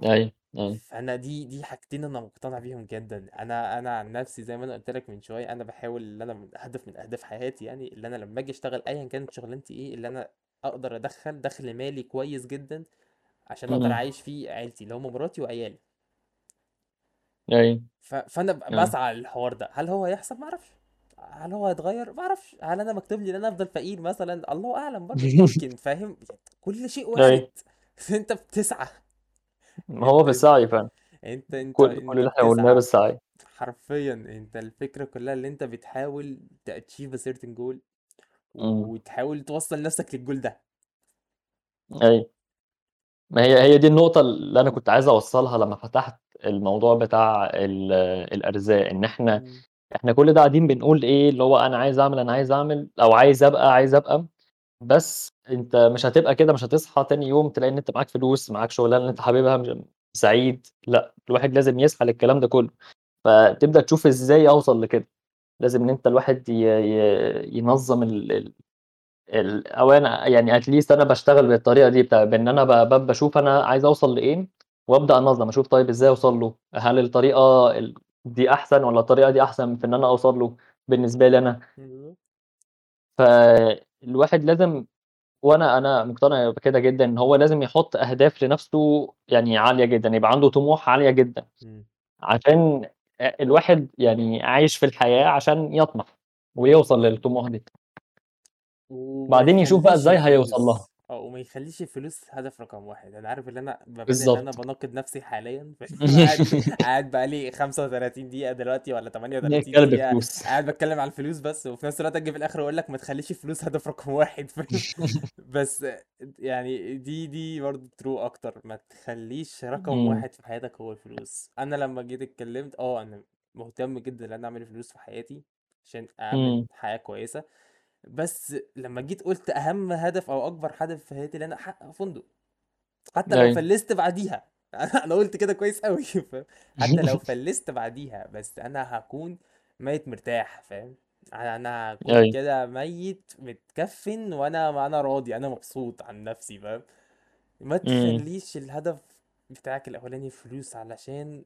أيوه، أيوه. فأنا دي دي حاجتين أنا مقتنع بيهم جدًا، أنا أنا عن نفسي زي ما أنا قُلت لك من شوية، أنا باحاول اللي أنا من هدف من أهداف حياتي يعني، اللي أنا لمّا آجي أشتغل أيًا كانت شغلانتي إيه، اللي أنا أقدر أدخّل دخل مالي كويس جدًا، عشان أقدر إمم. أعيّش فيه عيلتي، اللي هم مراتي وعيالي. أيوه. ف فأنا ب أيوه. باسعى للحوار ده، هل هو هيحصل؟ ما أعرفش. هل هو هيتغيّر؟ ما أعرفش. هل أنا مكتوب لي إن أنا أفضل فقير مثلًا؟ الله أعلم برضه، ممكن فاهم؟ كل شيء أيوه. وارد، أنت بتسعى. ما هو في السعي فعلًا. أنت أنت كل كل اللي إحنا قُلناه بتسعى، بالسعي. حرفيًا أنت الفكرة كلّها اللي أنت بتحاول certain goal إمم. وتحاول توصّل نفسك للgoal ده. أيوه. ما هي هي دي النقطة اللي أنا كنت عايز أوصّلها لمّا فتحت الموضوع بتاع ال الأرزاق، إن إحنا. إحنا كل ده قاعدين بنقول إيه، اللي هو أنا عايز أعمل، أنا عايز أعمل أو عايز أبقى، عايز أبقى، بس أنت مش هتبقى كده، مش هتصحى تاني يوم تلاقي إن أنت معاك فلوس، معاك شغلانة اللي أنت حاببها، م سعيد، لأ، الواحد لازم يسعى للكلام ده كلّه، فتبدأ تشوف إزاي أوصل لكده، لازم إن أنت الواحد ي ي ينظّم ال ال ال أو أنا يعني at least أنا باشتغل بالطريقة دي، بتا بإن أنا ب ب باشوف أنا عايز أوصل لإيه وأبدأ أنظّم، أشوف طيب إزاي أوصل له، هل الطريقة ال دي أحسن والّا الطريقة دي أحسن في إن أنا أوصل له بالنسبة لي أنا؟ بالضبط. فالواحد لازم وأنا أنا مقتنع بكده جدًا، إن هو لازم يحط أهداف لنفسه يعني عالية جدًا، يبقى عنده طموح عالية جدًا، إمم. عشان الواحد يعني عايش في الحياة عشان يطمح ويوصل للطموح دي. بعدين يشوف بقى إزاي هيوصل لها. آه وما يخليش الفلوس هدف رقم واحد أنا عارف إن أنا ببان إن أنا بالضبط. نفسي حاليا قاعد قاعد بقى لي 35 دقيقة دلوقتي والّا 38 كلب دقيقة. قاعد باتكلم على الفلوس بس، وفي نفس الوقت آجي في الآخر أقول لك ما تخليش الفلوس هدف رقم واحد فاهم؟ بس يعني دي دي برضه true أكتر، ما تخليش رقم إمم. واحد في حياتك هو الفلوس. أنا لمّا جيت اتكلمت آه أنا مهتم جدًا إن أنا أعمل فلوس في حياتي، عشان أعمل إمم. حياة كويسة، بس لمّا جيت قُلت أهم هدف أو أكبر هدف في حياتي إن أنا أحقق ده، حتى لو أيوه. فلِّست بعديها أنا قُلت كده كويس أوي فاهم؟ حتى لو فلِّست بعديها بس أنا هاكون ميت مرتاح فاهم؟ أنا هاكون أيوه. كده ميت متكفّن وأنا أنا راضي أنا مبسوط عن نفسي فاهم؟ ما إمم. تخليش الهدف بتاعك الأولاني فلوس، علشان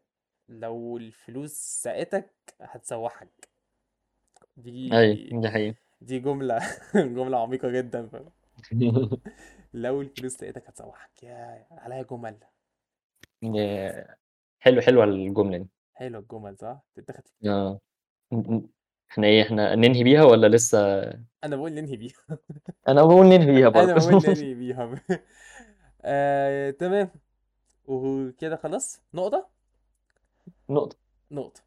لو الفلوس ساقتك هتسوّحك. أيوه، دي دي حقيقة. دي جملة جملة عميقة جدًا فاهم؟ لو الفلوس ساقتك هتسوّحك، ياه عليها جُمل. حلو حلوة الجملة دي. حلوة الجُمل صح؟ تتاخد في. آه. إمم. إحنا إيه، إحنا ننهي بيها والّا لسه أنا باقول ننهي بيها. أنا باقول ننهي بيها برضه. باقول ننهي بيها آآ تمام، وكده خلاص نقطة؟ نقطة. نقطة.